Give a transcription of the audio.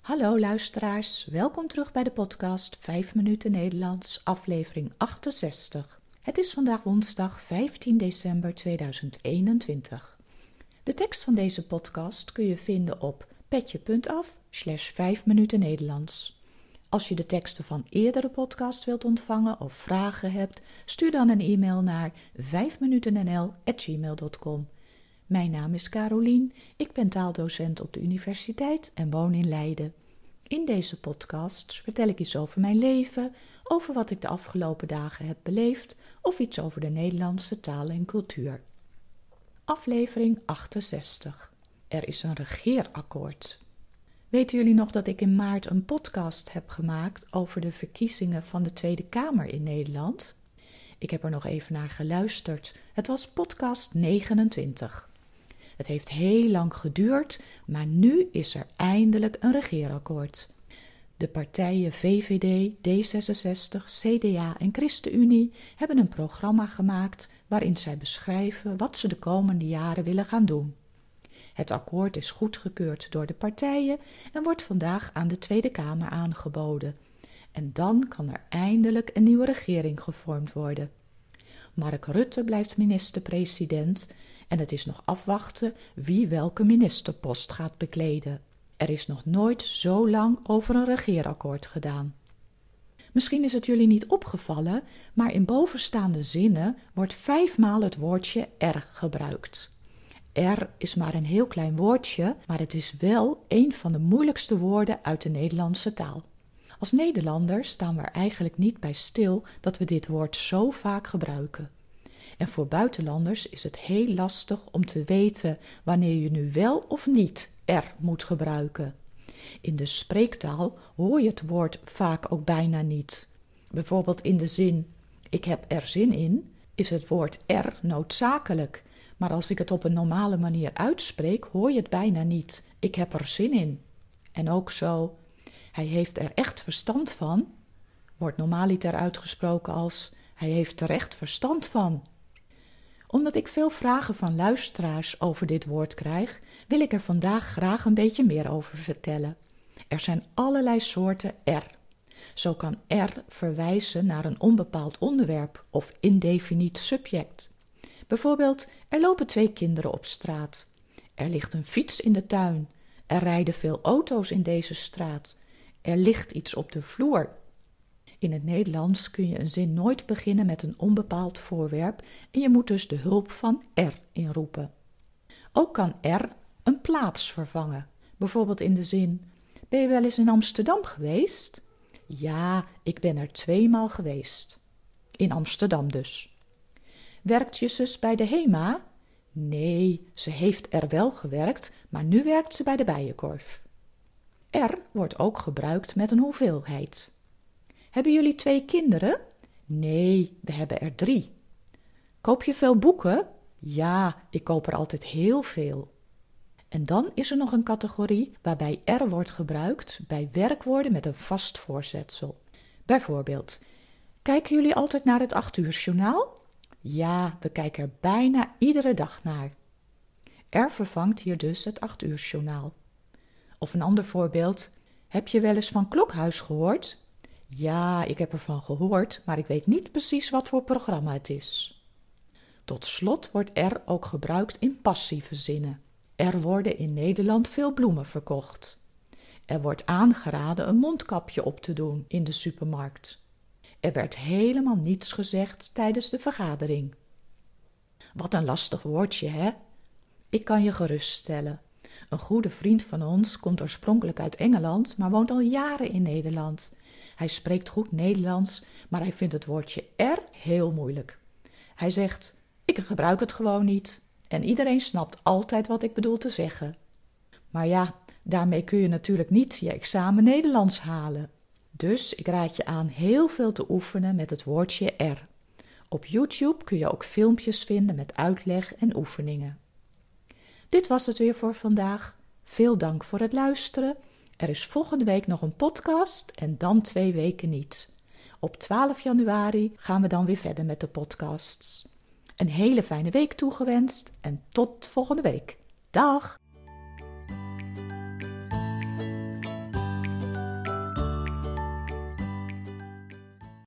Hallo luisteraars, welkom terug bij de podcast 5 minuten Nederlands, aflevering 68. Het is vandaag woensdag 15 december 2021. De tekst van deze podcast kun je vinden op petje.af slash 5 minuten Nederlands. Als je de teksten van eerdere podcast wilt ontvangen of vragen hebt, stuur dan een e-mail naar 5minutennl.gmail.com. Mijn naam is Carolien, ik ben taaldocent op de universiteit en woon in Leiden. In deze podcast vertel ik iets over mijn leven, over wat ik de afgelopen dagen heb beleefd of iets over de Nederlandse taal en cultuur. Aflevering 68. Er is een regeerakkoord. Weten jullie nog dat ik in maart een podcast heb gemaakt over de verkiezingen van de Tweede Kamer in Nederland? Ik heb er nog even naar geluisterd. Het was podcast 29. Het heeft heel lang geduurd, maar nu is er eindelijk een regeerakkoord. De partijen VVD, D66, CDA en ChristenUnie hebben een programma gemaakt waarin zij beschrijven wat ze de komende jaren willen gaan doen. Het akkoord is goedgekeurd door de partijen en wordt vandaag aan de Tweede Kamer aangeboden. En dan kan er eindelijk een nieuwe regering gevormd worden. Mark Rutte blijft minister-president en het is nog afwachten wie welke ministerpost gaat bekleden. Er is nog nooit zo lang over een regeerakkoord gedaan. Misschien is het jullie niet opgevallen, maar in bovenstaande zinnen wordt vijfmaal het woordje er gebruikt. Er is maar een heel klein woordje, maar het is wel een van de moeilijkste woorden uit de Nederlandse taal. Als Nederlander staan we er eigenlijk niet bij stil dat we dit woord zo vaak gebruiken. En voor buitenlanders is het heel lastig om te weten wanneer je nu wel of niet er moet gebruiken. In de spreektaal hoor je het woord vaak ook bijna niet. Bijvoorbeeld in de zin: Ik heb er zin in, is het woord er noodzakelijk. Maar als ik het op een normale manier uitspreek, hoor je het bijna niet. Ik heb er zin in. En ook zo: Hij heeft er echt verstand van, wordt normaaliter uitgesproken als: Hij heeft er echt verstand van omdat ik veel vragen van luisteraars over dit woord krijg, wil ik er vandaag graag een beetje meer over vertellen. Er zijn allerlei soorten er. Zo kan er verwijzen naar een onbepaald onderwerp of indefiniet subject. Bijvoorbeeld, er lopen twee kinderen op straat. Er ligt een fiets in de tuin. Er rijden veel auto's in deze straat. Er ligt iets op de vloer. In het Nederlands kun je een zin nooit beginnen met een onbepaald voorwerp en je moet dus de hulp van er inroepen. Ook kan er een plaats vervangen. Bijvoorbeeld in de zin: Ben je wel eens in Amsterdam geweest? Ja, ik ben er tweemaal geweest. In Amsterdam dus. Werkt je zus bij de HEMA? Nee, ze heeft er wel gewerkt, maar nu werkt ze bij de bijenkorf. Er wordt ook gebruikt met een hoeveelheid. Hebben jullie twee kinderen? Nee, we hebben er drie. Koop je veel boeken? Ja, ik koop er altijd heel veel. En dan is er nog een categorie waarbij er wordt gebruikt bij werkwoorden met een vast voorzetsel. Bijvoorbeeld, kijken jullie altijd naar het 8 uur journaal? Ja, we kijken er bijna iedere dag naar. Er vervangt hier dus het 8 uur journaal. Of een ander voorbeeld, heb je wel eens van Klokhuis gehoord? Ja, ik heb ervan gehoord, maar ik weet niet precies wat voor programma het is. Tot slot wordt er ook gebruikt in passieve zinnen. Er worden in Nederland veel bloemen verkocht. Er wordt aangeraden een mondkapje op te doen in de supermarkt. Er werd helemaal niets gezegd tijdens de vergadering. Wat een lastig woordje, hè? Ik kan je geruststellen. Een goede vriend van ons komt oorspronkelijk uit Engeland, maar woont al jaren in Nederland. Hij spreekt goed Nederlands, maar hij vindt het woordje er heel moeilijk. Hij zegt: Ik gebruik het gewoon niet. En iedereen snapt altijd wat ik bedoel te zeggen. Maar ja, daarmee kun je natuurlijk niet je examen Nederlands halen. Dus ik raad je aan heel veel te oefenen met het woordje er. Op YouTube kun je ook filmpjes vinden met uitleg en oefeningen. Dit was het weer voor vandaag. Veel dank voor het luisteren er is volgende week nog een podcast en dan twee weken niet. Op 12 januari gaan we dan weer verder met de podcasts. Een hele fijne week toegewenst en tot volgende week. Dag!